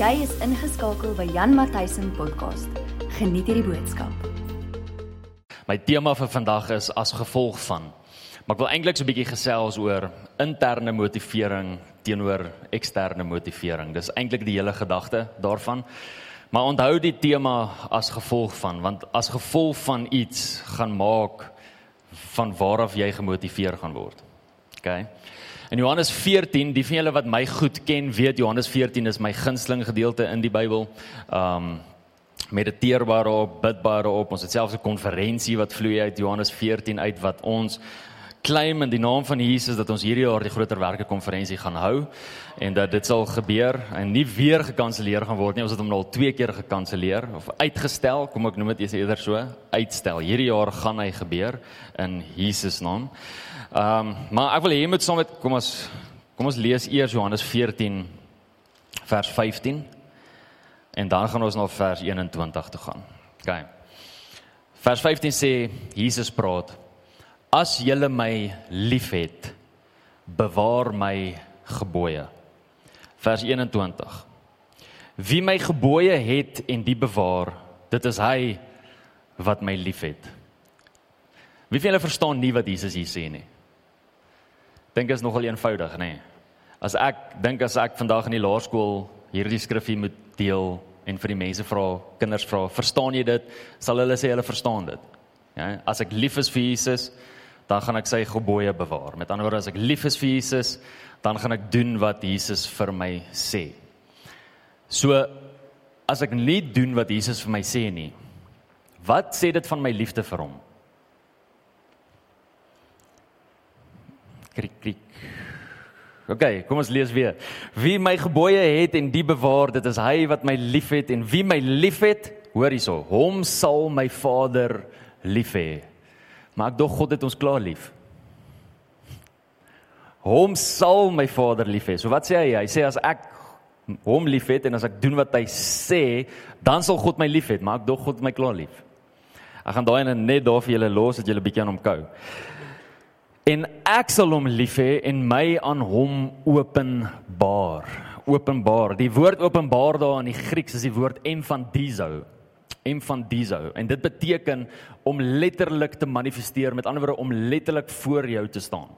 Jy is ingeskakel by Jan Matthysen podcast. Geniet hierdie boodskap. My tema vir vandag is as gevolg van. Maar ek wil eintlik so 'n bietjie gesels oor interne motivering teenoor eksterne motivering. Dis eintlik die hele gedagte daarvan. Maar onthou die tema as gevolg van, want as gevolg van iets gaan maak van waar af jy gemotiveer gaan word. OK. In Johannes 14, die van julle wat my goed ken, weet Johannes 14 is my gunsteling gedeelte in die Bybel. Um mediteerbaar op, bidbaar op. Ons het selfs 'n konferensie wat vloei uit Johannes 14 uit wat ons claim in die naam van Jesus dat ons hierdie jaar die groter werke konferensie gaan hou en dat dit sal gebeur en nie weer gekanselleer gaan word nie. Ons het hom al twee keer gekanselleer of uitgestel, kom ek noem dit eerder so, uitstel. Hierdie jaar gaan hy gebeur in Jesus naam. Ehm um, maar ek wil hê jy moet saam met kom ons kom ons lees eers Johannes 14 vers 15 en dan gaan ons na vers 21 toe gaan. OK. Vers 15 sê Jesus praat As julle my liefhet, bewaar my gebooie. Vers 21. Wie my gebooie het en die bewaar, dit is hy wat my liefhet. Wie van julle verstaan nie wat Jesus hier sê nie? Dink is nogal eenvoudig, nê? As ek dink as ek vandag in die laerskool hierdie skrifgie moet deel en vir die mense vra, kinders vra, verstaan jy dit? Sal hulle sê hulle verstaan dit. Ja, as ek lief is vir Jesus, dan gaan ek sy gebooie bewaar. Met ander woorde, as ek lief is vir Jesus, dan gaan ek doen wat Jesus vir my sê. So as ek nie doen wat Jesus vir my sê nie, wat sê dit van my liefde vir hom? Krik krik. OK, kom ons lees weer. Wie my gebooie het en die bewaar, dit is hy wat my liefhet en wie my liefhet, hoor hierso, hom sal my Vader lief hê Maar ek dog God het ons klaar lief. Hom sal my Vader lief hê. So wat sê hy? Hy sê as ek hom liefhet en as ek doen wat hy sê, dan sal God my lief hê, maar ek dog God my klaar lief. Ek gaan daai net daar vir julle los dat julle bietjie aan hom kou. En ek sal hom lief hê en my aan hom openbaar. Openbaar. Die woord openbaar daar in die Grieks is die woord emphadizo emphadizo en dit beteken om letterlik te manifesteer met ander woorde om letterlik voor jou te staan.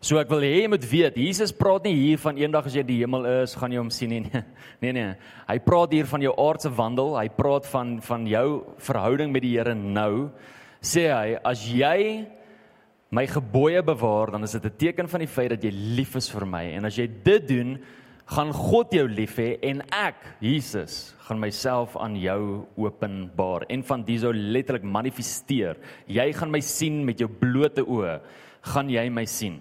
So ek wil hê jy moet weet, Jesus praat nie hier van eendag as jy die hemel is, gaan jy hom sien nie. Nee nee. Hy praat hier van jou aardse wandel, hy praat van van jou verhouding met die Here nou. Sê hy, as jy my gebooie bewaar, dan is dit 'n teken van die feit dat jy lief is vir my en as jy dit doen, gaan God jou lief hê en ek, Jesus, gaan myself aan jou openbaar en van diso letterlik manifesteer. Jy gaan my sien met jou blote oë, gaan jy my sien.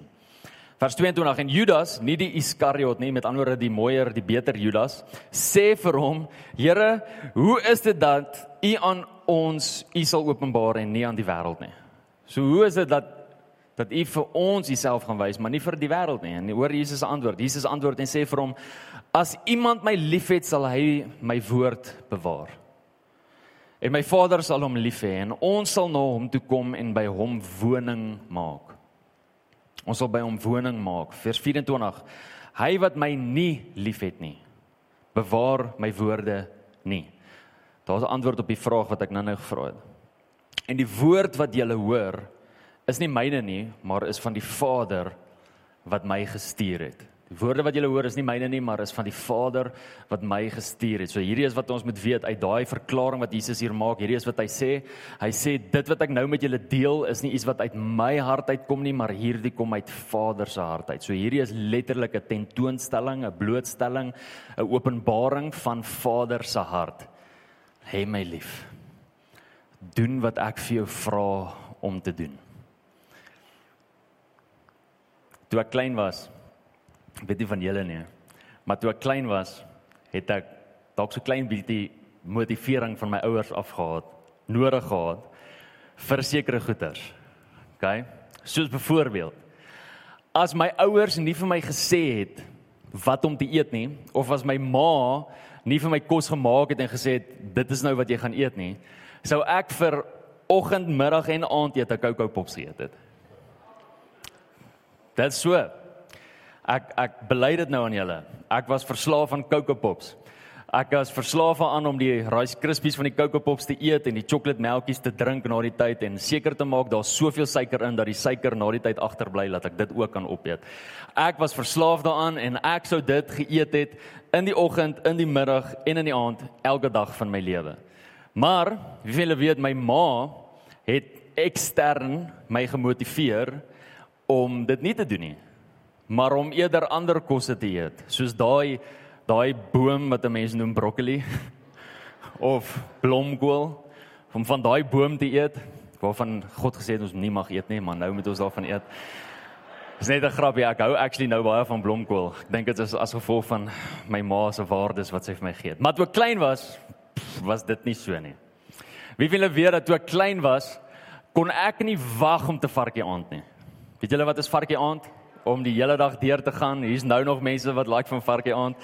Vers 22 en Judas, nie die Iskariot nie, met ander woorde die mooier, die beter Judas, sê vir hom: "Here, hoe is dit dat U aan ons U sal openbaar en nie aan die wêreld nie?" So hoe is dit dat dat U vir ons Uself gaan wys, maar nie vir die wêreld nie. En hoor Jesus se antwoord. Jesus antwoord en sê vir hom: As iemand my liefhet, sal hy my woord bewaar. En my Vader sal hom lief hê en ons sal na hom toe kom en by hom woning maak. Ons sal by hom woning maak. Vers 24. Hy wat my nie liefhet nie, bewaar my woorde nie. Daar's 'n antwoord op die vraag wat ek nou-nou gevra het. En die woord wat jy hoor, is nie myne nie, maar is van die Vader wat my gestuur het. Die woorde wat julle hoor is nie myne nie, maar is van die Vader wat my gestuur het. So hierdie is wat ons moet weet uit daai verklaring wat Jesus hier maak. Hierdie is wat hy sê. Hy sê dit wat ek nou met julle deel is nie iets wat uit my hart uitkom nie, maar hierdie kom uit Vader se hart uit. So hierdie is letterlik 'n tentoonstelling, 'n blootstelling, 'n openbaring van Vader se hart. Hê my lief. Doen wat ek vir jou vra om te doen. Toe ek klein was, weet nie van julle nie, maar toe ek klein was, het ek dalk so klein bietjie motivering van my ouers afgehaal, nodig gehad vir sekere goeders. OK? Soos byvoorbeeld, as my ouers nie vir my gesê het wat om te eet nie, of as my ma nie vir my kos gemaak het en gesê het dit is nou wat jy gaan eet nie, sou ek vir oggend, middag en aand eet 'n Coco Pops geëet het. Dit so. Ek ek bely dit nou aan julle. Ek was verslaaf aan Coco Pops. Ek was verslaaf aan om die Rice Krispies van die Coco Pops te eet en die chocolademelkies te drink na die tyd en seker te maak daar's soveel suiker in dat die suiker na die tyd agterbly dat ek dit ook kan opeet. Ek was verslaaf daaraan en ek sou dit geëet het in die oggend, in die middag en in die aand elke dag van my lewe. Maar wie wil weet my ma het ekstern my gemotiveer om dit nie te doen nie. Maar om eerder ander kosse te eet, soos daai daai boom wat 'n mens noem broccoli of blomkool om van daai boom te eet waarvan God gesê het ons nie mag eet nie, maar nou moet ons daarvan eet. Dis net 'n grapie. Ek hou actually nou baie van blomkool. Ek dink dit is as gevolg van my ma se waardes wat sy vir my gee. Maar toe ek klein was, was dit nie so nie. Wie wil weet dat toe ek klein was, kon ek nie wag om te varkie aand nie. Weet julle wat is varkie aand? Om die hele dag deur te gaan. Hier's nou nog mense wat like van varkie aand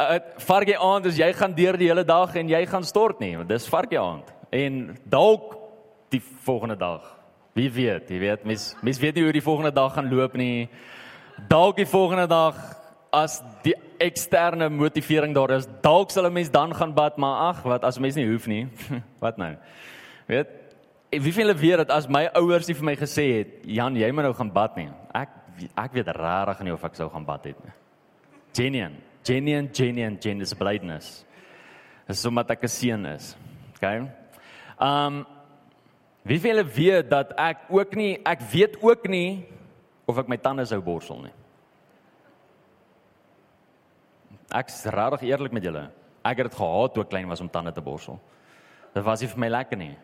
uh, varkie aand is jy gaan deur die hele dag en jy gaan stort nie, dis varkie aand. En dalk die volgende dag. Wie weet, jy weet, mens mens weet nie hoe die volgende dag gaan loop nie. Dalk die volgende dag as die eksterne motivering daar is, dalk sal 'n mens dan gaan bad, maar ag, wat as mens nie hoef nie. wat nou? Weet Wie vind hulle weer dat as my ouers nie vir my gesê het Jan jy moet nou gaan bad nie. Ek ek weet regtig nie of ek sou gaan bad het nie. Genuine genuine genuine genuine blydenis. Dis sommer ek 'n seun is. OK. Um wie wil julle weet dat ek ook nie ek weet ook nie of ek my tande sou borsel nie. Ek's regtig eerlik met julle. Ek het dit gehaat toe ek klein was om tande te borsel. Dit was nie vir my lekker nie.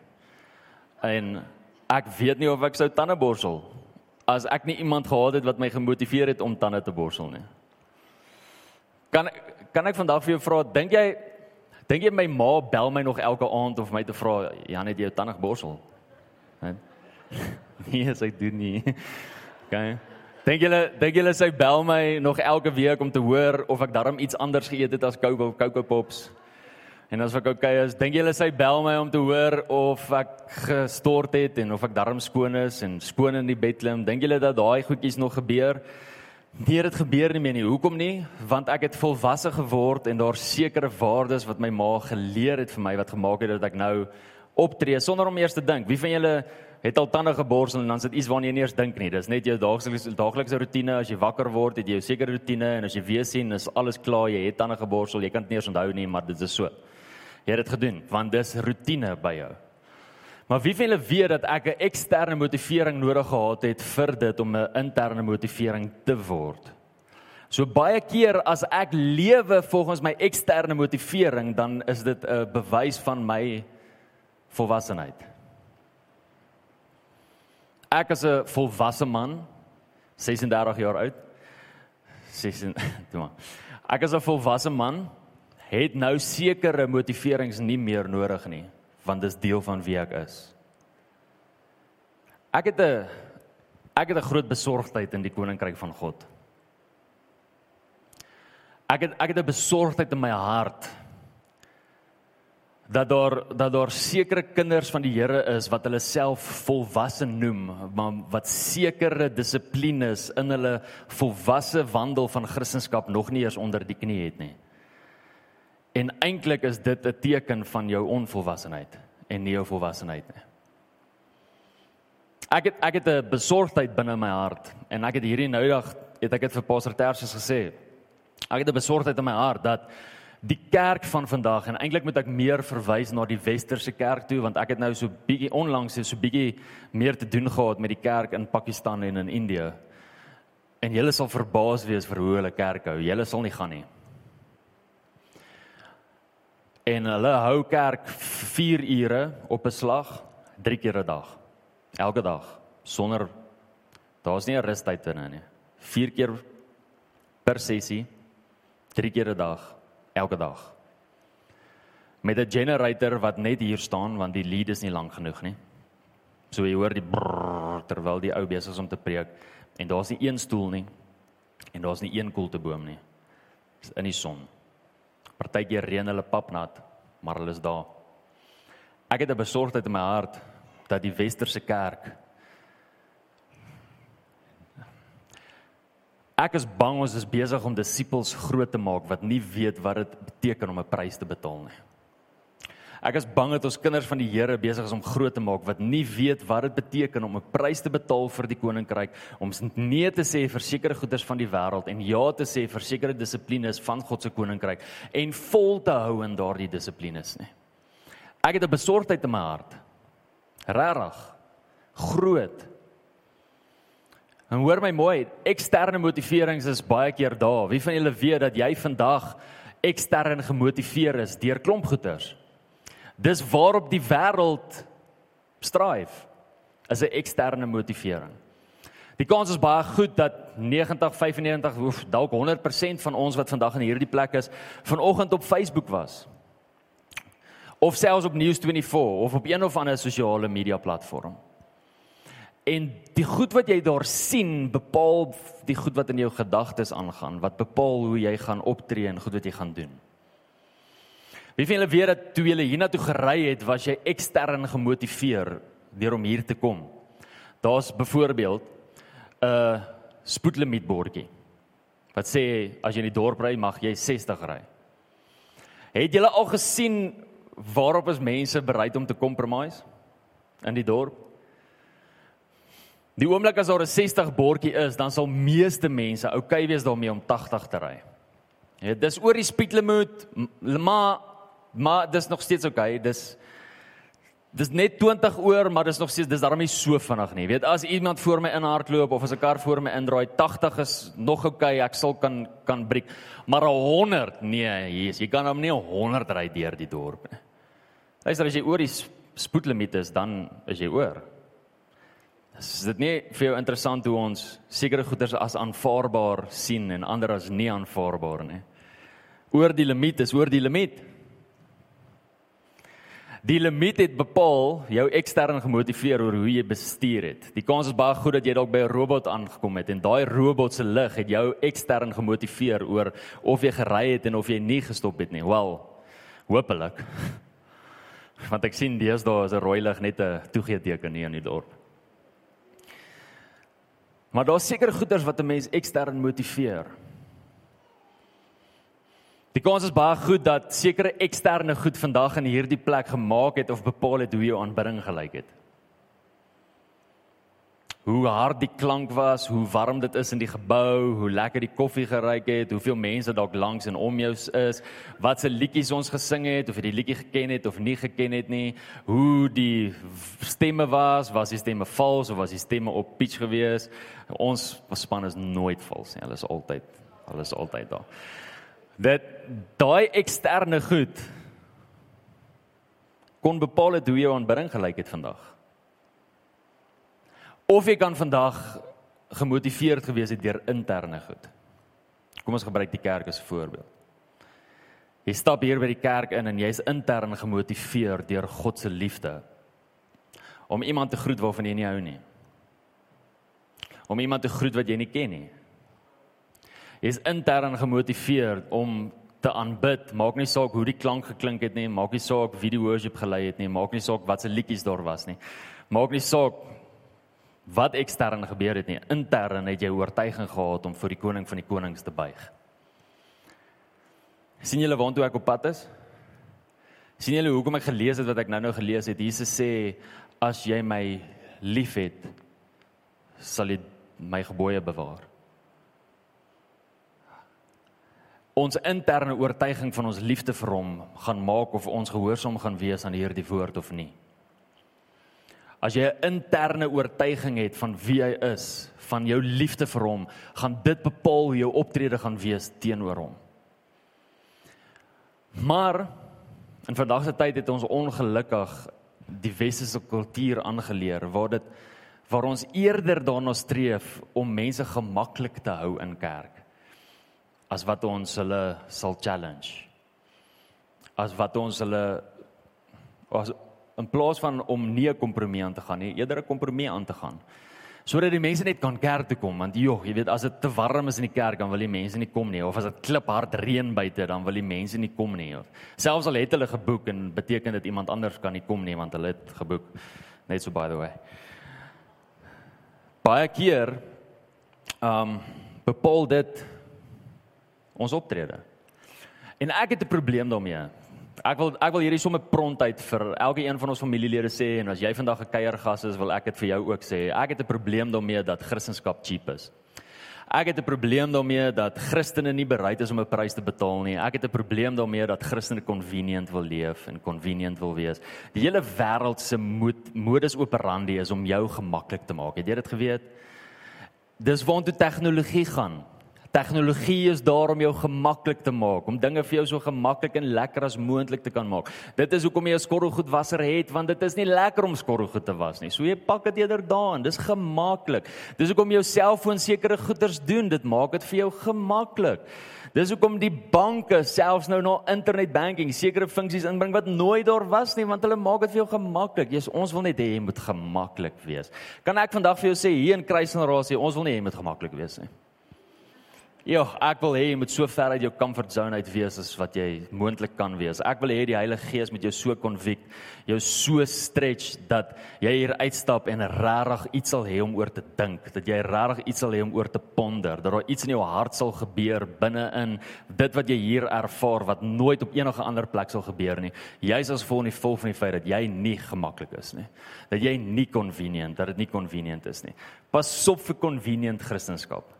En ek weet nie of ek sou tande borsel as ek nie iemand gehad het wat my gemotiveer het om tande te borsel nie. Kan kan ek vandag vir jou vra, dink jy dink jy my ma bel my nog elke aand of my te vra, Jan het jou tande geborsel? Nee, sy doen nie. Okay. Dink julle dink julle sy bel my nog elke week om te hoor of ek darm iets anders geëet het as Coco Coco Pops? En as ek okay is, dink julle sy bel my om te hoor of ek gestort het en of ek darm skoon is en skoon in die bed klim? Dink julle dat daai goedjies nog gebeur? Nee, dit gebeur nie meer nie. Hoekom nie? Want ek het volwasse geword en daar sekere waardes wat my ma geleer het vir my wat gemaak het dat ek nou optree sonder om eers te dink. Wie van julle het al tande geborsel en dan sit iets waarna jy nie eers dink nie. Dis net jou daaglikse daaglikse rotine. As jy wakker word, het jy jou sekere rotine en as jy weer sien is alles klaar, jy het tande geborsel, jy kan dit nie eens onthou nie, maar dit is so. Jy het dit gedoen want dis rotine by jou. Maar wie wil weet dat ek 'n eksterne motivering nodig gehad het vir dit om 'n interne motivering te word? So baie keer as ek lewe volgens my eksterne motivering, dan is dit 'n bewys van my volwassenheid. Ek as 'n volwasse man, 36 jaar oud. 16, toe maar. Ek as 'n volwasse man het nou sekere motiverings nie meer nodig nie want dis deel van wie ek is. Ek het 'n ek het 'n groot besorgdheid in die koninkryk van God. Ek het ek het 'n besorgdheid in my hart dat daar dat daar sekere kinders van die Here is wat hulle self volwasse noem, maar wat sekere dissiplines in hulle volwasse wandel van Christendom nog nie eens onder die knie het nie. En eintlik is dit 'n teken van jou onvolwassenheid en nie jou volwassenheid nie. Ek het ek het 'n besorgdheid binne my hart en ek het hierdie noudag het ek dit vir Pastor Tersius gesê. Ek het 'n besorgdheid in my hart dat die kerk van vandag en eintlik moet ek meer verwys na die westerse kerk toe want ek het nou so bietjie onlangs so bietjie meer te doen gehad met die kerk in Pakistan en in Indië. En julle sal verbaas wees vir hoe hulle kerk hou. Julle sal nie gaan nie en hulle hou kerk 4 ure op 'n slag 3 keer 'n dag. Elke dag sonder daar's nie 'n rustyd in nie. 4 keer per sessie 3 keer 'n dag elke dag. Met 'n generator wat net hier staan want die lead is nie lank genoeg nie. So jy hoor die brrr, terwyl die ou besig is om te preek en daar's nie een stoel nie en daar's nie een koelteboom nie. Dis in die son. Partykeer reën hulle papnat, maar hulle is daar. Ek het 'n besorgdheid in my hart dat die westerse kerk Ek is bang ons is besig om disippels groot te maak wat nie weet wat dit beteken om 'n prys te betaal nie. Ek is bang dat ons kinders van die Here besig is om groot te maak wat nie weet wat dit beteken om 'n prys te betaal vir die koninkryk, om nee te sê vir sekere goederes van die wêreld en ja te sê vir sekere dissiplines van God se koninkryk en vol te hou in daardie dissiplines nie. Ek het 'n besorgdheid in my hart. Regtig. Groot. En hoor my mooi, eksterne motiverings is baie keer daar. Wie van julle weet dat jy vandag ekstern gemotiveer is deur klomp goeters? Dis waarop die wêreld stryf. Is 'n eksterne motivering. Die kans is baie goed dat 90, 95 of dalk 100% van ons wat vandag in hierdie plek is, vanoggend op Facebook was. Of selfs op News24 of op een of ander sosiale media platform. En die goed wat jy daar sien bepaal die goed wat in jou gedagtes aangaan, wat bepaal hoe jy gaan optree en goed wat jy gaan doen. Wie van julle weet dat toe jy hiernatoe gery het, was jy ekstern gemotiveer deur om hier te kom? Daar's byvoorbeeld 'n uh, spoedlimiet bordjie wat sê as jy in die dorp ry mag jy 60 ry. Het julle al gesien waarop is mense bereid om te compromise in die dorp? Die oomblik as daar 'n 60 bordjie is, dan sal meeste mense oukei okay wees daarmee om 80 te ry. Ja, dis oor die speedlimit, maar maar dis nog steeds. Okay. Dis dis net 20 oor, maar dis nog steeds dis daarmee so vinnig nie. Weet as iemand voor my inhardloop of as 'n kar voor my indraai, 80 is nog okay, ek sal kan kan breek. Maar 100, nee, Jesus, jy kan hom nie 100 ry deur die dorp nie. Luister, as jy oor die spoedlimiet is, dan is jy oor. Is dit nie vir jou interessant hoe ons sekere goederes as aanvaarbaar sien en ander as nie aanvaarbaar nie? Oor die limiet is oor die limiet. Die limiet het bepaal jou ekstern gemotiveer oor hoe jy bestuur het. Die kans is baie goed dat jy dalk by 'n robot aangekom het en daai robot se lig het jou ekstern gemotiveer oor of jy gery het en of jy nie gestop het nie. Wel, hopelik. Want ek sien deesdae is 'n rooi lig net 'n toegeeteken hier in die dorp. Maar daar's seker goeders wat 'n mens ekstern motiveer. Die kans is baie goed dat sekere eksterne goed vandag in hierdie plek gemaak het of bepaal het hoe jou aanbidding gelyk het hoe hard die klank was, hoe warm dit is in die gebou, hoe lekker die koffie geruik het, hoeveel mense dalk langs en om jou is, wat se liedjies ons gesing het of jy die liedjie geken het of nie geken het nie, hoe die stemme was, was die stemme vals of was die stemme op pitch gewees? Ons span is nooit vals nie. Hulle is altyd, hulle is altyd daar. Dat daai eksterne goed kon bepaal het hoe jou aanbidding gelyk het vandag. Of jy kan vandag gemotiveerd gewees het deur interne goed. Kom ons gebruik die kerk as 'n voorbeeld. Jy stap hier by die kerk in en jy's intern gemotiveer deur God se liefde om iemand te groet waarvan jy nie hou nie. Om iemand te groet wat jy nie ken nie. Jy's intern gemotiveer om te aanbid, maak nie saak hoe die klank geklink het nie, maak nie saak wie die worship gelei het nie, maak nie saak wat se liedjies daar was nie. Maak nie saak wat ekstern gebeur het nie. Intern het jy oortuiging gehad om vir die koning van die konings te buig. sien julle waantoe ek op pad is? sien julle hoekom ek gelees het wat ek nou-nou gelees het? Jesus sê as jy my liefhet, sal jy my gebooie bewaar. Ons interne oortuiging van ons liefde vir hom gaan maak of ons gehoorsaam gaan wees aan hierdie woord of nie. As jy 'n interne oortuiging het van wie hy is, van jou liefde vir hom, gaan dit bepaal hoe jou optrede gaan wees teenoor hom. Maar in vandag se tyd het ons ongelukkig die westerse kultuur aangeleer waar dit waar ons eerder daarna streef om mense gemaklik te hou in kerk as wat ons hulle sal challenge. As wat ons hulle as in plaas van om nie 'n kompromie aan te gaan nie, eerder 'n kompromie aan te gaan. Sodat die mense net kan kerk toe kom, want joh, jy weet as dit te warm is in die kerk dan wil die mense nie kom nie of as dit kliphard reën buite dan wil die mense nie kom nie. Selfs al het hulle geboek en beteken dit iemand anders kan nie kom nie want hulle het geboek. Net so by the way. Baie keer um bepaal dit ons optrede. En ek het 'n probleem daarmee. Ek wil ek wil hierdie sommer prontheid vir elke een van ons familielede sê en as jy vandag 'n kuiergas is, wil ek dit vir jou ook sê. Ek het 'n probleem daarmee dat Christendom cheap is. Ek het 'n probleem daarmee dat Christene nie bereid is om 'n prys te betaal nie. Ek het 'n probleem daarmee dat Christene convenient wil leef en convenient wil wees. Die hele wêreld se modus operandi is om jou gemaklik te maak. Het jy dit geweet? Dis waartoe tegnologie gaan. Tegnologie is daar om jou gemaklik te maak, om dinge vir jou so gemaklik en lekker as moontlik te kan maak. Dit is hoekom jy 'n skorrelgoedwasser het, want dit is nie lekker om skorrelgoed te was nie. So jy pak dit eerder daarin. Dis gemaklik. Dis hoekom jou selfoon sekere goeders doen. Dit maak dit vir jou gemaklik. Dis hoekom die banke selfs nou na internetbanking sekere funksies inbring wat nooit daar was nie, want hulle maak dit vir jou gemaklik. Jesus, ons wil net hê jy moet gemaklik wees. Kan ek vandag vir jou sê hier in Kruisgenerasie, ons wil nie hê jy moet gemaklik wees nie. Ja, ek wil hê jy moet so ver uit jou comfort zone uit wees as wat jy moontlik kan wees. Ek wil hê die Heilige Gees moet jou so convict, jou so stretch dat jy hier uitstap en regtig iets sal hê om oor te dink, dat jy regtig iets sal hê om oor te ponder, dat daar iets in jou hart sal gebeur binne-in dit wat jy hier ervaar wat nooit op enige ander plek sal gebeur nie. Jy's as vol in die vol van die feit dat jy nie gemaklik is nie. Dat jy nie convenient, dat dit nie convenient is nie. Pas op vir convenient Christendom.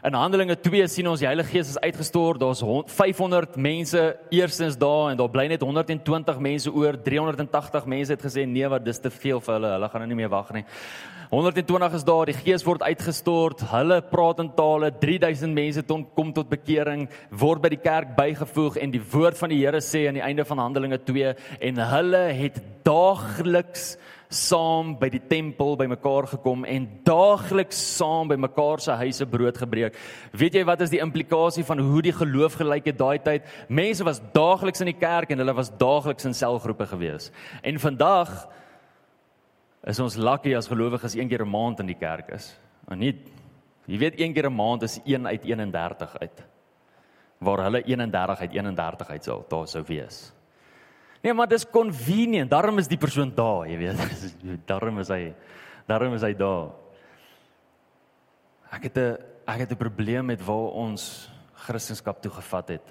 In Handelinge 2 sien ons die Heilige Gees is uitgestort. Daar's 500 mense eersins daar en daar bly net 120 mense oor. 380 mense het gesê nee, wat dis te veel vir hulle. Hulle gaan nou nie meer wag nie. 120 is daar, die Gees word uitgestort. Hulle praat in tale. 3000 mense ton, kom tot bekering, word by die kerk bygevoeg en die woord van die Here sê aan die einde van Handelinge 2 en hulle het daagliks saam by die tempel bymekaar gekom en daagliks saam by mekaar se huise brood gebreek. Weet jy wat is die implikasie van hoe die geloof gelyk het daai tyd? Mense was daagliks in die kerk en hulle was daagliks in selgroepe gewees. En vandag is ons lucky as gelowiges een keer 'n maand in die kerk is. En nie jy weet een keer 'n maand is 1 uit 31 uit. Waar hulle 31 uit 31 uit sal daar sou wees. Nee, maar dis convenient. Daarom is die persoon daar, jy weet. Daarom is hy daarom is hy daar. Ek het 'n ek het 'n probleem met waar ons Christendom toe gevat het.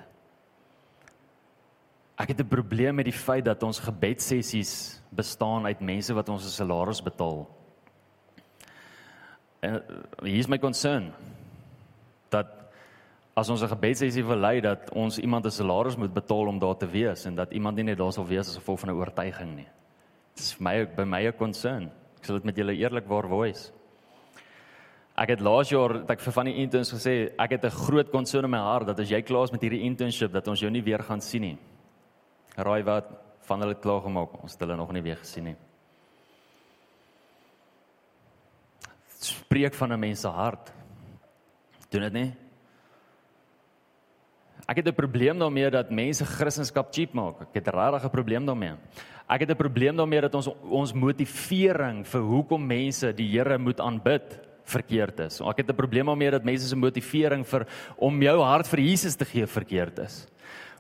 Ek het 'n probleem met die feit dat ons gebedsessies bestaan uit mense wat ons 'n salaris betaal. En hier is my concern dat as ons 'n gebedsessie wil lei dat ons iemand 'n salaris moet betaal om daar te wees en dat iemand nie net daar sal wees as gevolg van 'n oortuiging nie. Dit is vir my by my 'n concern. Ek sal dit met julle eerlikwaar voice. Ek het laas jaar dat ek vir van die interns gesê ek het 'n groot concern in my hart dat as jy klaar is met hierdie internship dat ons jou nie weer gaan sien nie. Raai wat van hulle klaar gemaak. Ons het hulle nog nie weer gesien nie. Spreek van 'n mens se hart. Doen dit nie? Ek het 'n probleem daarmee dat mense Christendom cheap maak. Ek het 'n regte probleem daarmee. Ek het 'n probleem daarmee dat ons ons motivering vir hoekom mense die Here moet aanbid verkeerd is. Ek het 'n probleem daarmee dat mense se motivering vir om jou hart vir Jesus te gee verkeerd is.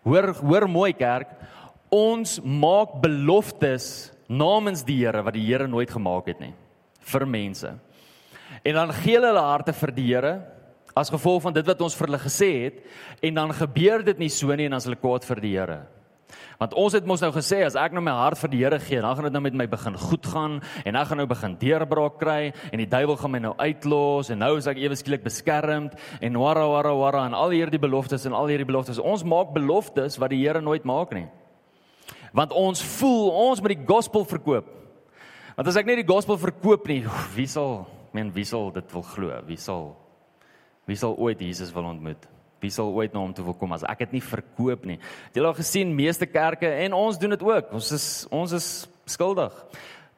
Hoor hoor mooi kerk, ons maak beloftes namens die Here wat die Here nooit gemaak het nie vir mense. En dan gee hulle hulle harte vir die Here as gevolg van dit wat ons vir hulle gesê het en dan gebeur dit nie so nie en dan is hulle kwaad vir die Here. Want ons het mos nou gesê as ek nou my hart vir die Here gee, dan gaan dit nou met my begin goed gaan en ek gaan nou begin deurbraak kry en die duiwel gaan my nou uitlos en nou is ek ewe skielik beskermd en wara wara wara en al hierdie beloftes en al hierdie beloftes. Ons maak beloftes wat die Here nooit maak nie. Want ons voel ons moet die gospel verkoop. Want as ek net die gospel verkoop nie, wie sal, men wie sal dit wil glo? Wie sal Wie sal ooit Jesus wil ontmoet? Wie sal ooit na hom toe wil kom as ek dit nie verkoop nie? Het julle al gesien meeste kerke en ons doen dit ook. Ons is ons is skuldig.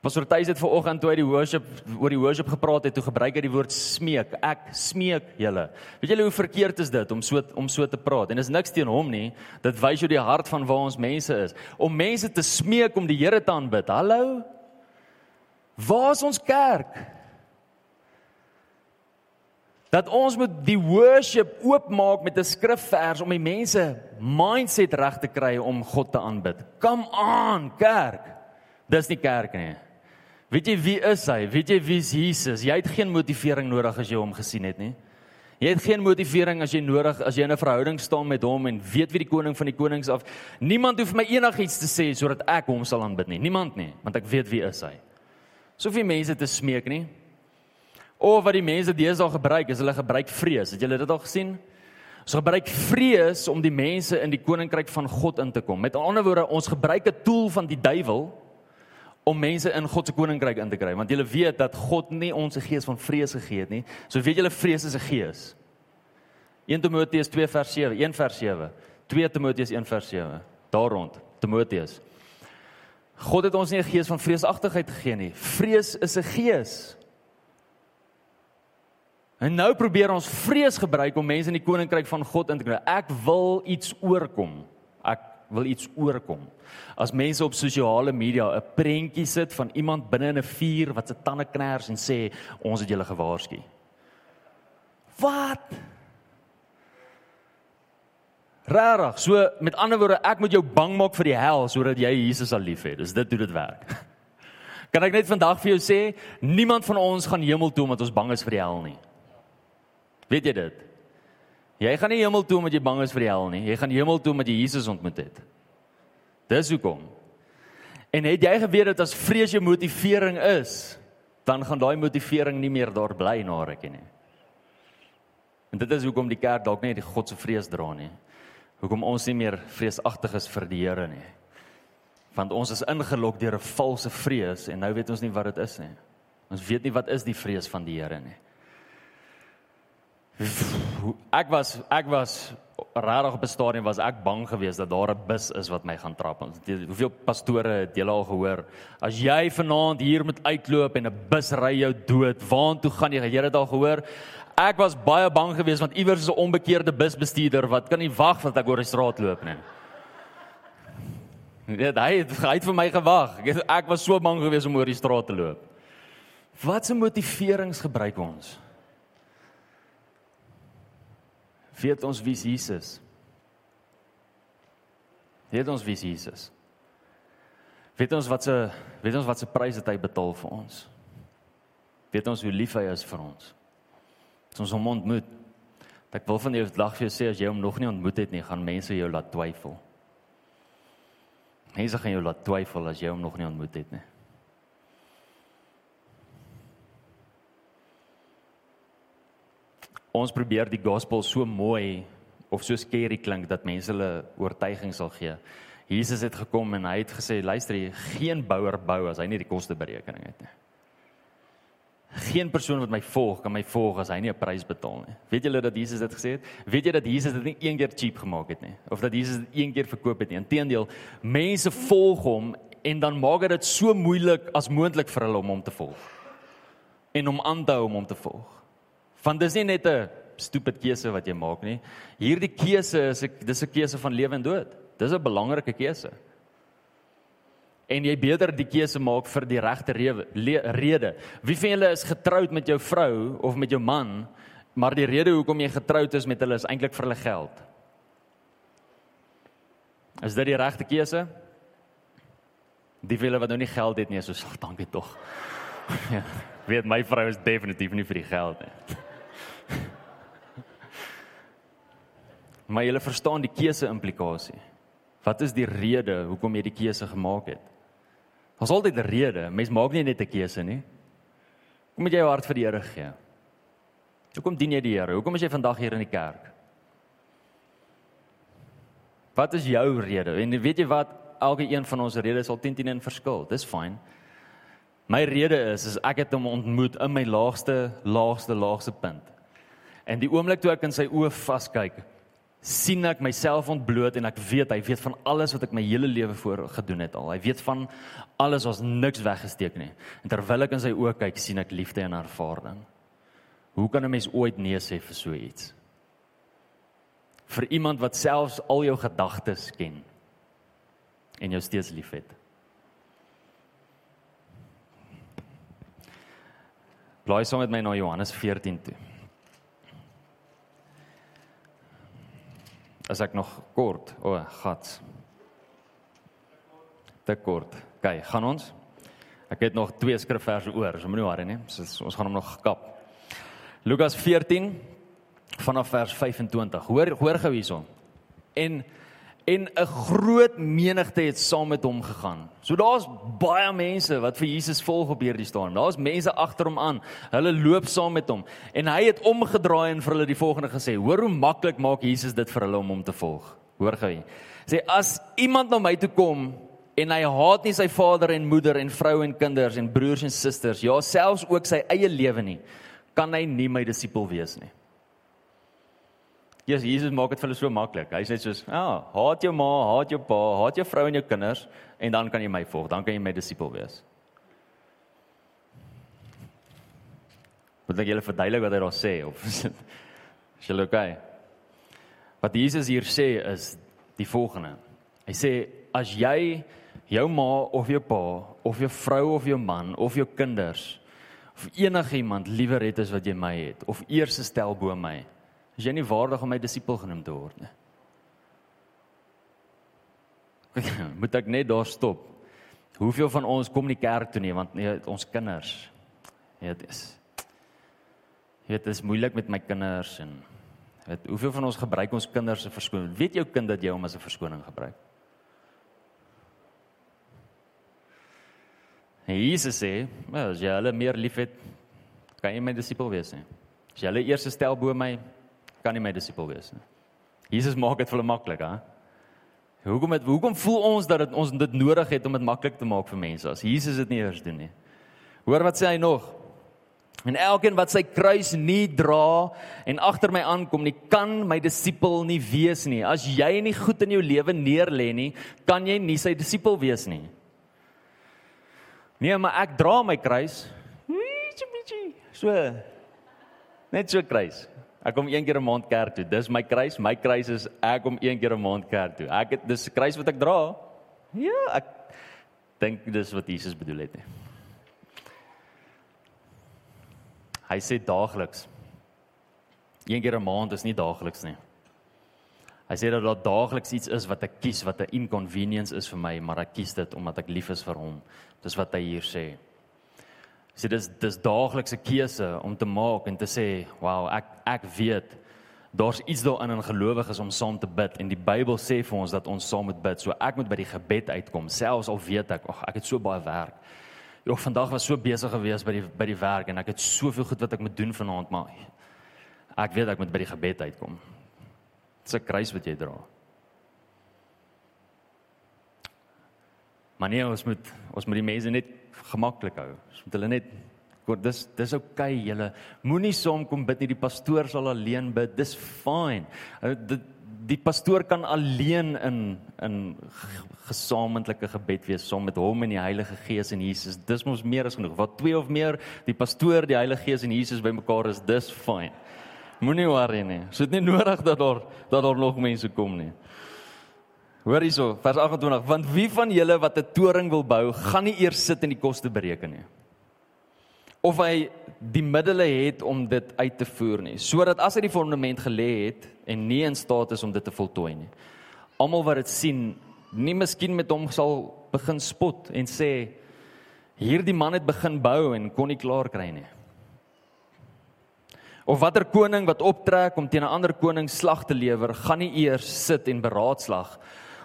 Pastor Thys het vanoggend toe hy die worship oor die worship gepraat het, toe gebruik hy die woord smeek. Ek smeek julle. Weet julle hoe verkeerd is dit om so om so te praat? En dis niks teen hom nie. Dit wys jou die hart van waar ons mense is. Om mense te smeek om die Here te aanbid. Hallo? Waar is ons kerk? Dat ons moet die worship oopmaak met 'n skrifvers om die mense mindset reg te kry om God te aanbid. Come on, kerk. Dis nie kerk nie. Weet jy wie is hy? Weet jy wie is Jesus? Jy het geen motivering nodig as jy hom gesien het nie. Jy het geen motivering as jy nodig as jy in 'n verhouding staan met hom en weet wie die koning van die konings af. Niemand hoef my enigiets te sê sodat ek hom sal aanbid nie. Niemand nie, want ek weet wie is hy. Soveel mense te smeek nie. Of wat die mense deesdae gebruik is hulle gebruik vrees. Het julle dit al gesien? Ons gebruik vrees om die mense in die koninkryk van God in te kom. Met ander woorde, ons gebruik 'n tool van die duiwel om mense in God se koninkryk in te kry want julle weet dat God nie ons 'n gees van vrees gegee het nie. So weet julle vrees is 'n gees. 1 Timoteus 2 vers 7, 1 vers 7. 2 Timoteus 1 vers 7. Daar rond Timoteus. God het ons nie 'n gees van vreesagtigheid gegee nie. Vrees is 'n gees. En nou probeer ons vrees gebruik om mense in die koninkryk van God in te kry. Ek wil iets oorkom. Ek wil iets oorkom. As mense op sosiale media 'n prentjie sit van iemand binne in 'n vuur wat se tande kners en sê ons het julle gewaarsku. Wat? Rarig. So met ander woorde, ek moet jou bang maak vir die hel sodat jy Jesus sal lief hê. Dis dit hoe dit werk. Kan ek net vandag vir jou sê, niemand van ons gaan hemel toe omdat ons bang is vir die hel nie. Weet jy dit? Jy gaan nie hemel toe omdat jy bang is vir die hel nie. Jy gaan hemel toe omdat jy Jesus ontmoet het. Dis hoekom. En het jy geweet dat as vrees jou motivering is, dan gaan daai motivering nie meer daar bly na ruk nie. En dit is hoekom die kerk dalk nie die God se vrees dra nie. Hoekom ons nie meer vreesagtig is vir die Here nie. Want ons is ingelok deur 'n valse vrees en nou weet ons nie wat dit is nie. Ons weet nie wat is die vrees van die Here nie ek was ek was regtig op 'n stadium was ek bang geweest dat daar 'n bus is wat my gaan trap. Hoeveel pastore het julle al gehoor? As jy vanaand hier moet uitloop en 'n bus ry jou dood, waartoe gaan jy? Het jy dit al gehoor? Ek was baie bang geweest want iewers is 'n onbekeerde busbestuurder wat kan nie wag dat ek oor die straat loop nie. Net hy het hy het vir my gewag. Ek, was so bang geweest om oor die straat te loop. Wat se motiverings gebruik ons? Weet ons wie Jesus. Weet ons wie Jesus. Weet ons wat se weet ons wat se prys het hy betaal vir ons. Weet ons hoe lief hy is vir ons. As ons hom ontmoet. Ek wil van jou dag vir jou sê as jy hom nog nie ontmoet het nie, gaan mense jou laat twyfel. Mense gaan jou laat twyfel as jy hom nog nie ontmoet het nie. Ons probeer die gospel so mooi of so skerry klink dat mense hulle oortuiging sal gee. Jesus het gekom en hy het gesê luister jy geen bouer bou as hy nie die koste berekening het nie. Geen persoon wat my volg kan my volg as hy nie 'n prys betaal nie. Weet julle dat Jesus dit gesê het? Weet jy dat Jesus dit nie een keer cheap gemaak het nie of dat Jesus dit een keer verkoop het nie. Inteendeel, mense volg hom en dan maak dit so moeilik as moontlik vir hulle om hom te volg en om aan te hou om hom te volg. Want dis nie net 'n stupid keuse wat jy maak nie. Hierdie keuse is 'n dis 'n keuse van lewe en dood. Dis 'n belangrike keuse. En jy beter die keuse maak vir die regte rede. Wie van julle is getroud met jou vrou of met jou man, maar die rede hoekom jy getroud is met hulle is eintlik vir hulle geld? Is dit die regte keuse? Die wille wat nou nie geld het nie, so sê dankie tog. ja, weet my vrou is definitief nie vir die geld nie. Maar jy verstaan die keuse implikasie. Wat is die rede hoekom jy die keuse gemaak het? Daar's altyd 'n rede. Mens maak nie net 'n keuse nie. Hoekom moet jy jou hart vir die Here gee? Hoekom dien jy die Here? Hoekom is jy vandag hier in die kerk? Wat is jou rede? En weet jy wat? Elke een van ons redes sal 10 10 in verskil. Dis fyn. My rede is is ek het hom ontmoet in my laagste laagste laagste punt. En die oomblik toe ek in sy oë vaskyk, sien ek myself ontbloot en ek weet hy weet van alles wat ek my hele lewe voor gedoen het al. Hy weet van alles was niks weggesteek nie. En terwyl ek in sy oë kyk, sien ek liefde en aanvaarding. Hoe kan 'n mens ooit nee sê vir so iets? Vir iemand wat selfs al jou gedagtes ken en jou steeds liefhet. Blaai saam met my na Johannes 14 toe. As ek nog kort, o, oh, gats. Te kort. OK, gaan ons. Ek het nog twee skrifverse oor, so moenie worry nie. So, ons gaan hom nog kap. Lukas 14 vanaf vers 25. Hoor hoor gou hierson. En en 'n groot menigte het saam met hom gegaan. So daar's baie mense wat vir Jesus volg op hierdie staan. Daar's mense agter hom aan. Hulle loop saam met hom en hy het omgedraai en vir hulle die volgende gesê: "Hoor hoe maklik maak Jesus dit vir hulle om hom te volg." Hoor gou. Sê as iemand na my toe kom en hy haat nie sy vader en moeder en vrou en kinders en broers en susters, ja selfs ook sy eie lewe nie, kan hy nie my disipel wees nie. Jesus Jesus maak dit vir hulle so maklik. Hy sê soos, "Ja, ah, haat jou ma, haat jou pa, haat jou vrou en jou kinders en dan kan jy my volg. Dan kan jy my disipel wees." Wat dink julle verduidelik wat hy daar sê of is julle okay? Wat Jesus hier sê is die volgende. Hy sê as jy jou ma of jou pa of jou vrou of jou man of jou kinders of enigiemand liewer het as wat jy my het of eers stel bo my is jy nie waardig om my disipel genoem te word nie. Moet ek net daar stop? Hoeveel van ons kom nie kerk toe nie want nee, ons kinders. Dit is. Dit is moeilik met my kinders en weet hoeveel van ons gebruik ons kinders se verskoning? Weet jou kind dat jy hom as 'n verskoning gebruik? En Jesus sê, "Wel, as jy hulle meer liefhet, kan jy my disipel wees nie. As jy hulle eers stel bo my, kan nie my disipel wees nie. Jesus maak dit vir hulle maklik, hè? Hoekom het hoekom voel ons dat het, ons dit nodig het om dit maklik te maak vir mense as Jesus dit nie eers doen nie? Hoor wat sê hy nog? En elkeen wat sy kruis nie dra en agter my aankom nie, kan my disipel nie wees nie. As jy nie goed in jou lewe neerlê nie, kan jy nie sy disipel wees nie. Nee, maar ek dra my kruis. So net so kruis. Ek kom een keer 'n maand kerk toe. Dis my kruis. My kruis is ek kom een keer 'n maand kerk toe. Ek het dis kruis wat ek dra. Ja, ek dink dis wat Jesus bedoel het nie. Hy sê daagliks. Een keer 'n maand is nie daagliks nie. Hy sê dat daar daagliks iets is wat ek kies wat 'n inconvenience is vir my, maar ek kies dit omdat ek lief is vir hom. Dis wat hy hier sê. So dis dis daaglikse keuse om te maak en te sê, "Wow, ek ek weet daar's iets daarin in gelowiges om saam te bid en die Bybel sê vir ons dat ons saam moet bid. So ek moet by die gebed uitkom, selfs al weet ek, ag, ek het so baie werk. Ek vandag was so besig geweest by die by die werk en ek het soveel goed wat ek moet doen vanaand, maar ek weet ek moet by die gebed uitkom. Dis 'n kruis wat jy dra. Maar nee, ons moet ons moet die mense net gemaklik hou. Ons moet hulle net kort dis dis oukei okay, julle moenie saamkom bid nie die pastoor sal alleen bid. Dis fine. Die, die pastoor kan alleen in in gesamentlike gebed wees saam met hom en die Heilige Gees en Jesus. Dis mos meer as genoeg. Wat twee of meer die pastoor, die Heilige Gees en Jesus bymekaar is, dis fine. Moenie worry nie. Dit is nie nodig dat daar dat daar nog mense kom nie. Hoor hierso, vers 28, want wie van julle wat 'n toring wil bou, gaan nie eers sit en die koste bereken nie. Of hy die middele het om dit uit te voer nie, sodat as hy die fondament gelê het en nie in staat is om dit te voltooi nie. Almal wat dit sien, nie miskien met hom sal begin spot en sê hierdie man het begin bou en kon nie klaar kry nie. Of watter koning wat optrek om teen 'n ander koning slag te lewer, gaan nie eers sit en beraadslag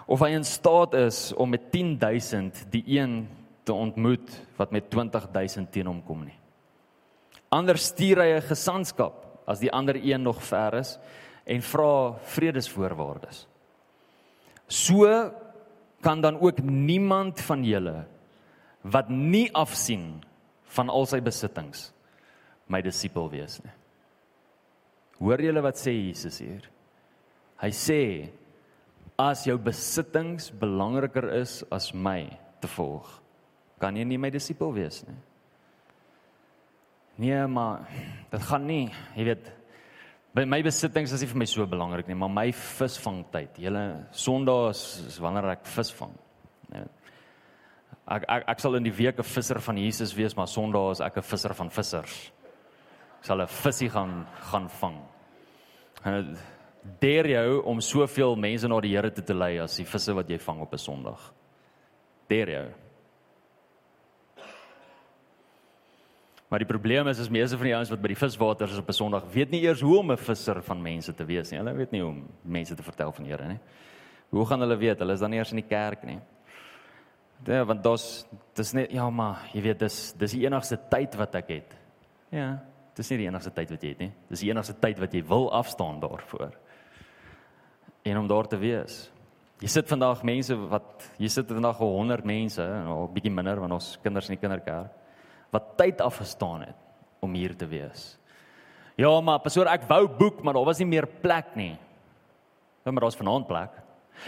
of hy in staat is om met 10000 die een te ontmoet wat met 20000 teen hom kom nie. Anders stuur hy 'n gesantskap as die ander een nog ver is en vra vredesvoorwaardes. So kan dan ook niemand van julle wat nie afsien van al sy besittings my disipel wees nie. Hoor julle wat sê Jesus hier? Hy sê as jou besittings belangriker is as my te volg, kan jy nie my disipel wees nie. Nee, maar dit gaan nie, jy weet, by my besittings is nie vir my so belangrik nie, maar my visvangtyd, julle Sondae is, is wanneer ek vis vang. Nee. Ek ek ek sal in die week 'n visser van Jesus wees, maar Sondae is ek 'n visser van vissers. Ek sal 'n visie gaan gaan vang. En deur jou om soveel mense na die Here toe te lei as die visse wat jy vang op 'n Sondag. Deur jou. Maar die probleem is is meeste van die ouens wat by die viswaters is op 'n Sondag weet nie eers hoe om 'n visser van mense te wees nie. Hulle weet nie hoe om mense te vertel van die Here nie. Hoe gaan hulle weet? Hulle is dan nie eers in die kerk nie. Ja, want dis dis net ja, maar jy weet dis dis die enigste tyd wat ek het. Ja, dis nie die enigste tyd wat jy het nie. Dis die enigste tyd wat jy wil afstaan daarvoor. En om daar te wees. Jy sit vandag mense wat jy sit vandag 100 mense, al bietjie minder want ons kinders in die kinderkerk wat tyd afgestaan het om hier te wees. Ja, maar pastoor, ek wou boek, maar daar was nie meer plek nie. Ja, maar daar's vanaand plek.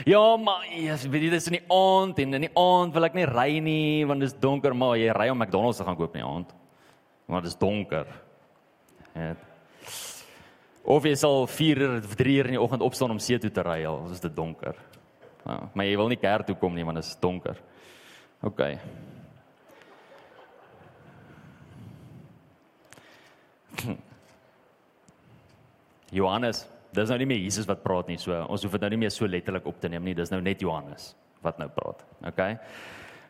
Ja, maar yes, weet jy dis in die aand en in die aand wil ek nie ry nie want dit is donker, maar jy ry om McDonald's te gaan koop in die aand. Want dit is donker. Ja. Of jy sal 4 of 3 uur in die oggend opstaan om see toe te ry al is dit donker. Ja, maar jy wil nie kerk toe kom nie want dit is donker. OK. Johannes, dis nou nie meer Jesus wat praat nie, so ons hoef dit nou nie meer so letterlik op te neem nie, dis nou net Johannes wat nou praat. Okay?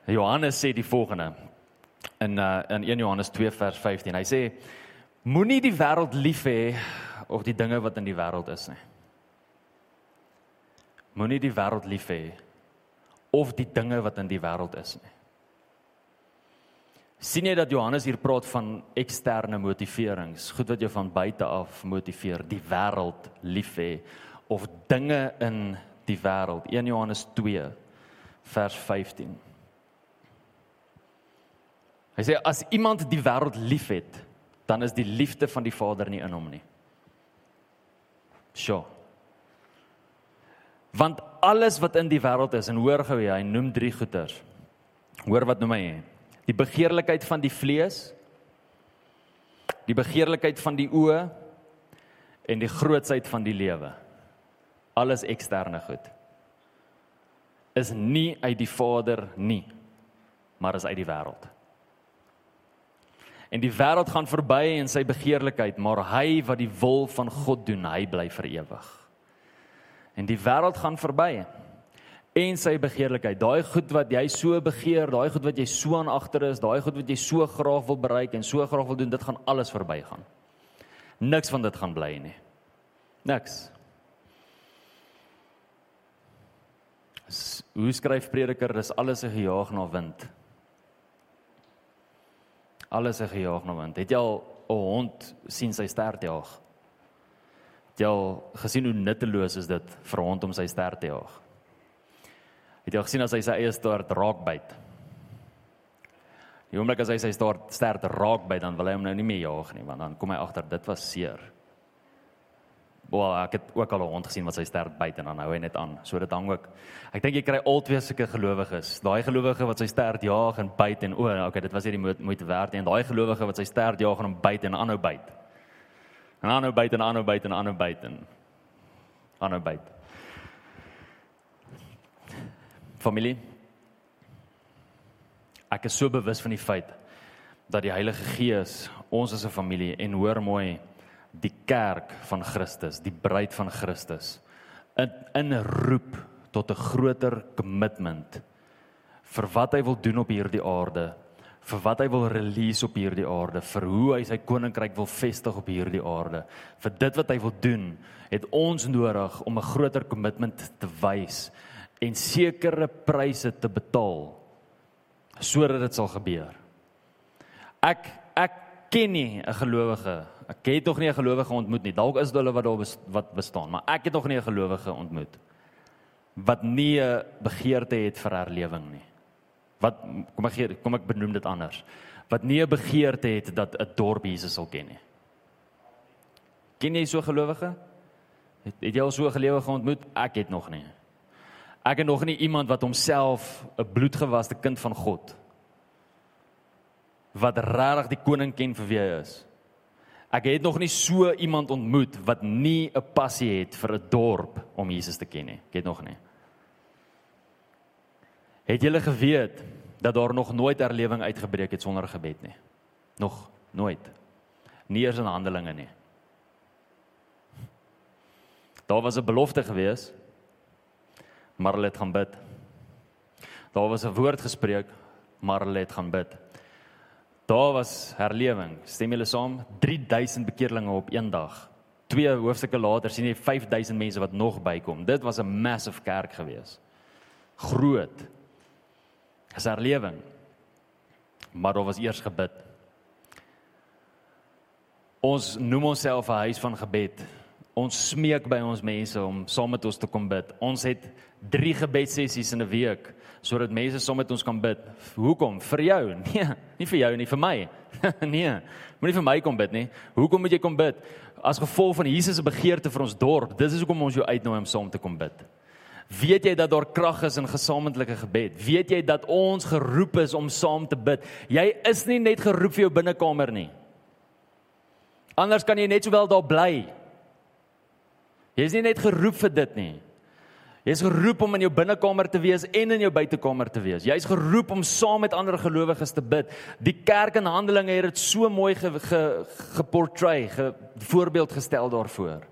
Johannes sê die volgende in uh, in 1 Johannes 2 vers 15. Hy sê moenie die wêreld lief hê of die dinge wat in die wêreld is nie. Moenie die wêreld lief hê of die dinge wat in die wêreld is nie sien jy dat Johannes hier praat van eksterne motiverings, goed wat jou van buite af motiveer, die wêreld lief hê of dinge in die wêreld. 1 Johannes 2 vers 15. Hy sê as iemand die wêreld liefhet, dan is die liefde van die Vader nie in hom nie. Sjoe. Want alles wat in die wêreld is en hoor gou hy noem drie goeters. Hoor wat noem hy? die begeerlikheid van die vlees, die begeerlikheid van die oë en die grootsheid van die lewe. Alles eksterne goed. Is nie uit die Vader nie, maar is uit die wêreld. En die wêreld gaan verby en sy begeerlikheid, maar hy wat die wil van God doen, hy bly vir ewig. En die wêreld gaan verby en sy begeerlikheid. Daai goed wat jy so begeer, daai goed wat jy so aan agter is, daai goed wat jy so graag wil bereik en so graag wil doen, dit gaan alles verbygaan. Niks van dit gaan bly nie. Niks. Hoe skryf Prediker, dis alles 'n gejaag na wind. Alles 'n gejaag na wind. Het jy al 'n hond sien sy stert jaag? Het jy al gesien hoe nutteloos is dit vir 'n hond om sy stert te jaag? Het jy gesien as hy sy eie stert raak byt? Die oomblik as hy sy stert stert raak byt, dan wil hy hom nou nie meer jaag nie, want dan kom hy agter dit was seer. Wel, ek het ook al 'n hond gesien wat sy stert byt en dan hou hy net aan. So dit hang ook. Ek dink jy kry altyd sulke gelowiges. Daai gelowige wat sy stert jaag en byt en o, okay, dit was nie die moeite werd. En daai gelowige wat sy stert jaag en hom byt en aanhou byt. En aanhou byt en aanhou byt en aanhou byt en aanhou byt familie. Ek is so bewus van die feit dat die Heilige Gees ons as 'n familie en hoor mooi die kerk van Christus, die bruid van Christus in inroep tot 'n groter kommitment vir wat hy wil doen op hierdie aarde, vir wat hy wil release op hierdie aarde, vir hoe hy sy koninkryk wil vestig op hierdie aarde. Vir dit wat hy wil doen, het ons nodig om 'n groter kommitment te wys en sekere pryse te betaal sodat dit sal gebeur. Ek ek ken nie 'n gelowige. Ek het nog nie 'n gelowige ontmoet nie. Dalk is hulle wat daar wat bestaan, maar ek het nog nie 'n gelowige ontmoet wat nie 'n begeerte het vir herlewing nie. Wat kom ek gee, kom ek benoem dit anders. Wat nie 'n begeerte het dat 'n dorp Jesus sal ken nie. Ken jy so gelowige? Het, het jy al so 'n gelowige ontmoet? Ek het nog nie. Ek het nog nie iemand wat homself 'n bloedgewaste kind van God wat regtig die koning ken vir wie hy is. Ek het nog nie so iemand ontmoet wat nie 'n passie het vir 'n dorp om Jesus te ken nie. Ek het nog nie. Het julle geweet dat daar nog nooit herlewing uitgebreek het sonder gebed nie? Nog nooit. Nie eers in Handelinge nie. Daar was 'n belofte geweest maar hulle het gaan bid. Daar was 'n woord gespreek, maar hulle het gaan bid. Daar was herlewing. Stem julle saam? 3000 bekeerlinge op een dag. Twee hoofstukke later sien jy 5000 mense wat nog bykom. Dit was 'n massive kerk gewees. Groot. Dis herlewing. Maar daar was eers gebid. Ons noem onsself 'n huis van gebed. Ons smeek by ons mense om saam met ons te kom bid. Ons het 3 gebedsessies in 'n week sodat mense saam met ons kan bid. Hoekom? Vir jou? Nee, nie vir jou nie, vir my. nee, moenie vir my kom bid nie. Hoekom moet jy kom bid? As gevolg van Jesus se begeerte vir ons dorp. Dis is hoekom ons jou uitnooi om saam te kom bid. Weet jy dat daar krag is in gesamentlike gebed? Weet jy dat ons geroep is om saam te bid? Jy is nie net geroep vir jou binnekamer nie. Anders kan jy net sowel daar bly. Jy is nie net geroep vir dit nie. Jy is geroep om in jou binnekamer te wees en in jou buitekamer te wees. Jy is geroep om saam met ander gelowiges te bid. Die kerk in Handelinge het dit so mooi geportray, ge, ge, ge voorbeeld gestel daarvoor.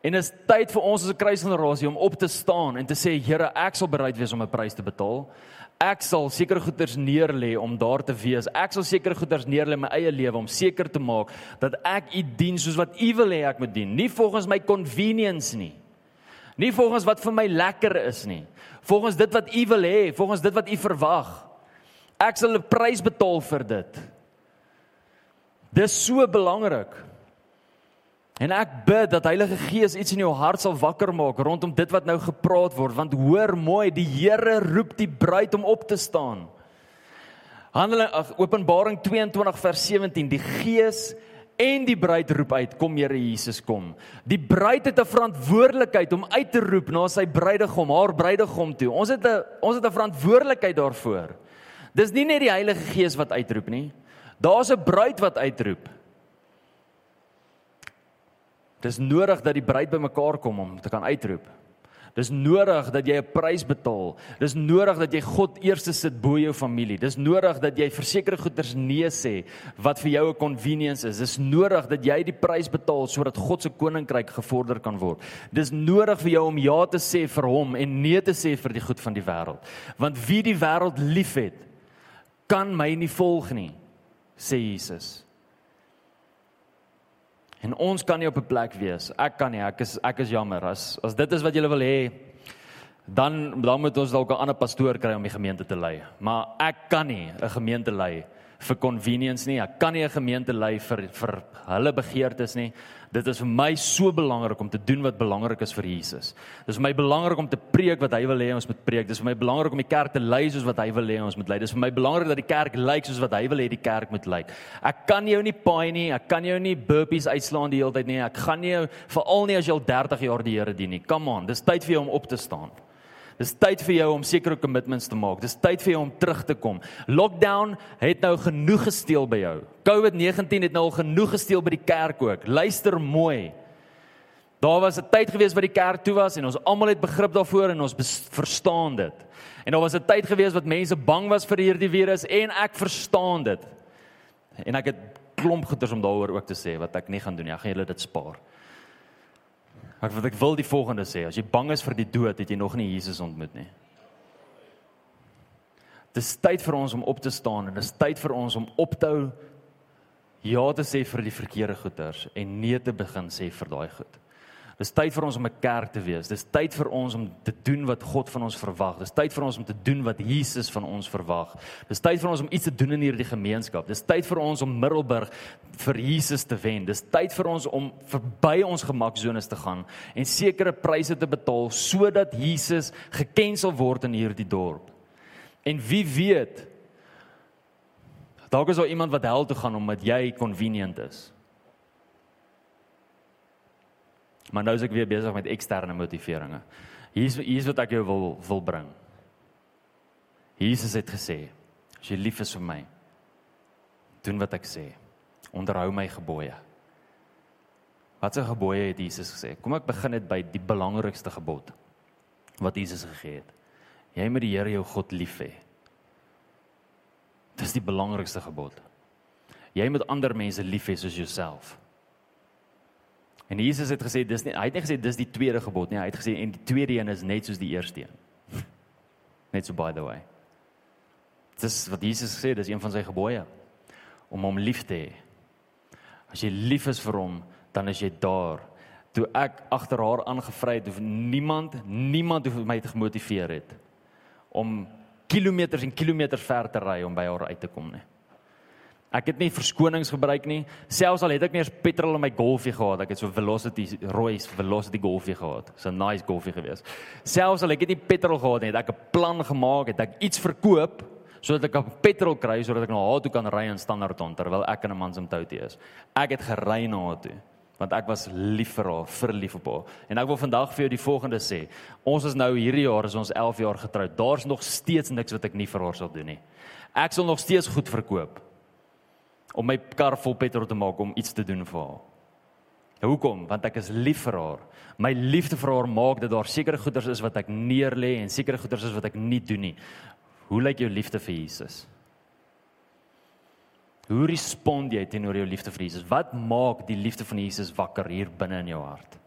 En is tyd vir ons as 'n kruisgenerasie om op te staan en te sê Here, ek sal bereid wees om 'n prys te betaal. Ek sal sekere goeders neerlê om daar te wees. Ek sal sekere goeders neerlê in my eie lewe om seker te maak dat ek U dien soos wat U wil hê ek moet dien, nie volgens my convenience nie. Nie volgens wat vir my lekker is nie. Volgens dit wat U wil hê, volgens dit wat U verwag. Ek sal 'n prys betaal vir dit. Dis so belangrik. En ek bid dat Heilige Gees iets in jou hart sal wakker maak rondom dit wat nou gepraat word want hoor mooi die Here roep die bruid om op te staan. Handelinge Openbaring 22 vers 17 die Gees en die bruid roep uit kom Here Jesus kom. Die bruid het 'n verantwoordelikheid om uit te roep na sy bruidegom, haar bruidegom toe. Ons het 'n ons het 'n verantwoordelikheid daarvoor. Dis nie net die Heilige Gees wat uitroep nie. Daar's 'n bruid wat uitroep. Dis nodig dat die bruid bymekaar kom om te kan uitroep. Dis nodig dat jy 'n prys betaal. Dis nodig dat jy God eerste sit bo jou familie. Dis nodig dat jy versekerde goederes nee sê wat vir jou 'n convenience is. Dis nodig dat jy die prys betaal sodat God se koninkryk gevorder kan word. Dis nodig vir jou om ja te sê vir hom en nee te sê vir die goed van die wêreld. Want wie die wêreld liefhet, kan my nie volg nie, sê Jesus. En ons kan nie op 'n plek wees. Ek kan nie. Ek is ek is jammer. As as dit is wat julle wil hê, dan dan moet ons dalk 'n ander pastoor kry om die gemeente te lei. Maar ek kan nie 'n gemeente lei vir convenience nie. Ek kan nie 'n gemeente lei vir vir hulle begeertes nie. Dit is vir my so belangrik om te doen wat belangrik is vir Jesus. Dit is vir my belangrik om te preek wat hy wil hê ons moet preek. Dit is vir my belangrik om die kerk te lei soos wat hy wil hê ons moet lei. Dit is vir my belangrik dat die kerk lyk soos wat hy wil hê die kerk moet lyk. Ek kan jou nie paai nie. Ek kan jou nie burpees uitslaan die hele tyd nie. Ek gaan nie veral nie as jy al 30 jaar die Here dien nie. Come on, dis tyd vir jou om op te staan. Dis tyd vir jou om sekere commitments te maak. Dis tyd vir jou om terug te kom. Lockdown het nou genoeg gesteel by jou. COVID-19 het nou al genoeg gesteel by die kerk ook. Luister mooi. Daar was 'n tyd gewees wat die kerk toe was en ons almal het begrip daarvoor en ons verstaan dit. En daar was 'n tyd gewees wat mense bang was vir hierdie virus en ek verstaan dit. En ek het klomp goeders om daaroor ook te sê wat ek nie gaan doen nie. Ek gaan julle dit spaar. Ek wat ek wil die volgende sê, as jy bang is vir die dood, het jy nog nie Jesus ontmoet nie. Dis tyd vir ons om op te staan en dis tyd vir ons om op te hou ja te sê vir die verkeerde goeters en nee te begin sê vir daai goed. Dis tyd vir ons om 'n kerk te wees. Dis tyd vir ons om te doen wat God van ons verwag. Dis tyd vir ons om te doen wat Jesus van ons verwag. Dis tyd vir ons om iets te doen in hierdie gemeenskap. Dis tyd vir ons om Middelburg vir Jesus te wen. Dis tyd vir ons om verby ons gemaksones te gaan en sekere pryse te betaal sodat Jesus geken sal word in hierdie dorp. En wie weet dalk is daar iemand wat hel toe gaan omdat jy convenient is. Maar nou is ek weer besig met eksterne motiveringe. Hier's hier's wat ek jou wil wil bring. Jesus het gesê: "As jy lief is vir my, doen wat ek sê. Onderhou my gebooie." Wat se gebooie het Jesus gesê? Kom ek begin dit by die belangrikste gebod wat Jesus gegee het. Jy moet die Here jou God lief hê. Dis die belangrikste gebod. Jy moet ander mense lief hê soos jouself. En Jesus het gesê dis nie hy het nie gesê dis die tweede gebod nie, hy het gesê en die tweede een is net soos die eerste een. Net so by the way. Dis wat Jesus gesê, dis een van sy gebooie. om hom lief te hê. As jy lief is vir hom, dan is jy daar. Toe ek agter haar aangevry het, hoef niemand, niemand hoef my te gemotiveer het om kilometers en kilometers ver te ry om by haar uit te kom nie. Ek het nie verskonings gebruik nie. Selfs al het ek nie eens petrol in my Golfie gehad, ek het so Velocity Royce Velocity Golfie gehad. So 'n nice Golfie gewees. Selfs al ek het nie petrol gehad nie, het ek 'n plan gemaak, het ek iets verkoop sodat ek petrol kry sodat ek na haar toe kan ry in Standerton terwyl ek in 'n man se toutie is. Ek het gery na haar toe want ek was lief vir haar, verlief op haar. En ek wil vandag vir jou die volgende sê. Ons is nou hierdie jaar is ons 11 jaar getroud. Daar's nog steeds niks wat ek nie vir haar sal doen nie. Ek sal nog steeds goed verkoop om my kar vol petrol te maak om iets te doen vir haar. Hoekom? Want ek is lief vir haar. My liefde vir haar maak dat daar sekere goeders is wat ek neerlê en sekere goeders is wat ek nie doen nie. Hoe lyk jou liefde vir Jesus? Hoe respond jy teenoor jou liefde vir Jesus? Wat maak die liefde van Jesus wakker hier binne in jou hart?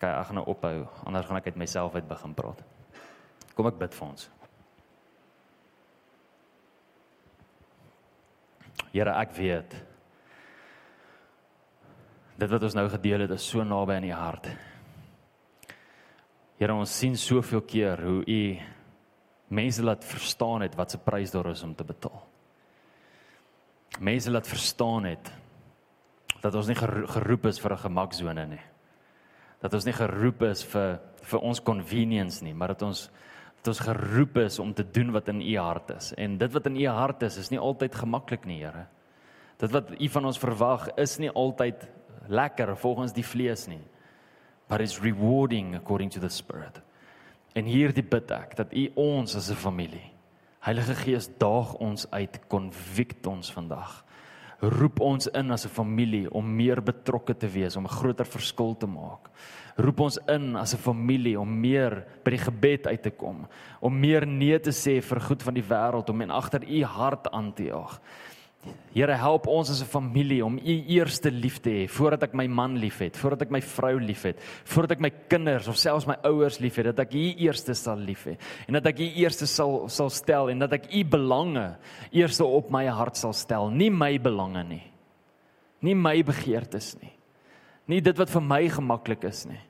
Kyk, ek gaan nou ophou, anders gaan ek uit myself uit begin praat. Kom ek bid vir ons. Here, ek weet dit wat ons nou gedeel het is so naby aan u hart. Here, ons sien soveel keer hoe u mense laat verstaan het wat se prys daar is om te betaal. Mense laat verstaan het dat ons nie geroep is vir 'n gemaksone nie. Dat ons nie geroep is vir vir ons convenience nie, maar dat ons dat ons geroep is om te doen wat in u hart is. En dit wat in u hart is, is nie altyd gemaklik nie, Here. Dit wat u van ons verwag, is nie altyd lekker volgens die vlees nie. But it's rewarding according to the spirit. En hierdie bid ek dat U ons as 'n familie Heilige Gees daag ons uit, konvikt ons vandag. Roep ons in as 'n familie om meer betrokke te wees, om 'n groter verskil te maak. Roep ons in as 'n familie om meer by die gebed uit te kom, om meer nee te sê vir goed van die wêreld, om en agter U hart aan te jaag. Here help ons as 'n familie om U eerste lief te hê voordat ek my man liefhet, voordat ek my vrou liefhet, voordat ek my kinders of selfs my ouers liefhet, dat ek U eerste sal lief hê en dat ek U eerste sal sal stel en dat ek U belange eerste op my hart sal stel, nie my belange nie. Nie my begeertes nie. Nie dit wat vir my gemaklik is nie.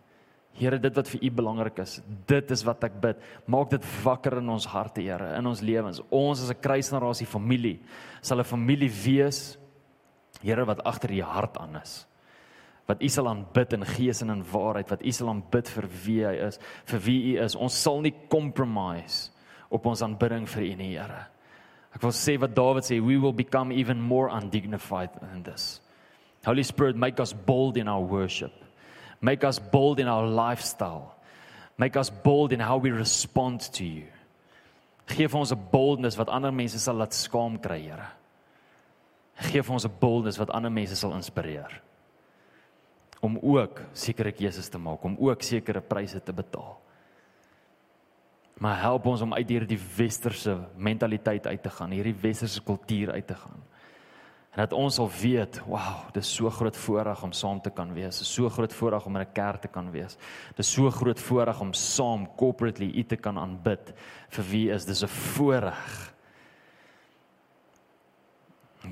Here, dit wat vir U belangrik is, dit is wat ek bid. Maak dit wakker in ons harte, Here, in ons lewens. Ons as 'n kruisgenerasie familie sal 'n familie wees, Here, wat agter U hart aan is. Wat U sal aanbid in gees en in waarheid, wat U sal aanbid vir wie hy is, vir wie U is. Ons sal nie compromise op ons aanbidding vir U nie, Here. Ek wil sê wat Dawid sê, we will become even more undignified in this. Holy Spirit, make us bold in our worship. Make us bold in our lifestyle. Make us bold in how we respond to you. Geef ons 'n boldness wat ander mense sal laat skaam kry, Here. Geef ons 'n boldness wat ander mense sal inspireer om ook sekere keuses te maak, om ook sekere pryse te betaal. Maar help ons om uit hierdie westerse mentaliteit uit te gaan, hierdie westerse kultuur uit te gaan. En dat ons sal weet, wow, dis so groot voorreg om saam te kan wees. Dis so groot voorreg om in 'n kerk te kan wees. Dis so groot voorreg om saam corporately U te kan aanbid. Vir wie is dis 'n voorreg?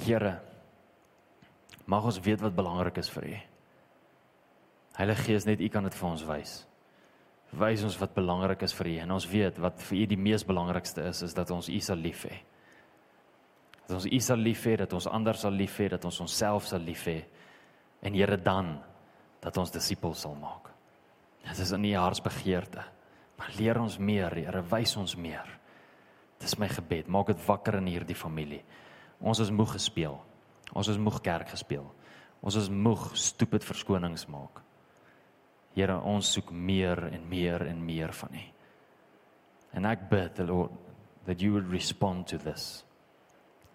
Here, mag ons weet wat belangrik is vir U. Heilige Gees, net U kan dit vir ons wys. Wys ons wat belangrik is vir U en ons weet wat vir U die mees belangrikste is, is dat ons U sal lief hê dat ons U sal lief hê, dat ons ander sal lief hê, dat ons onsself sal lief hê en Here dan dat ons disippels sal maak. Dit is in U hartsbegeerte. Maar leer ons meer, Here, wys ons meer. Dis my gebed, maak dit wakker in hierdie familie. Ons is moeg gespeel. Ons is moeg kerk gespeel. Ons is moeg stupid verskonings maak. Here, ons soek meer en meer en meer van U. En ek bid, Lord, that you would respond to this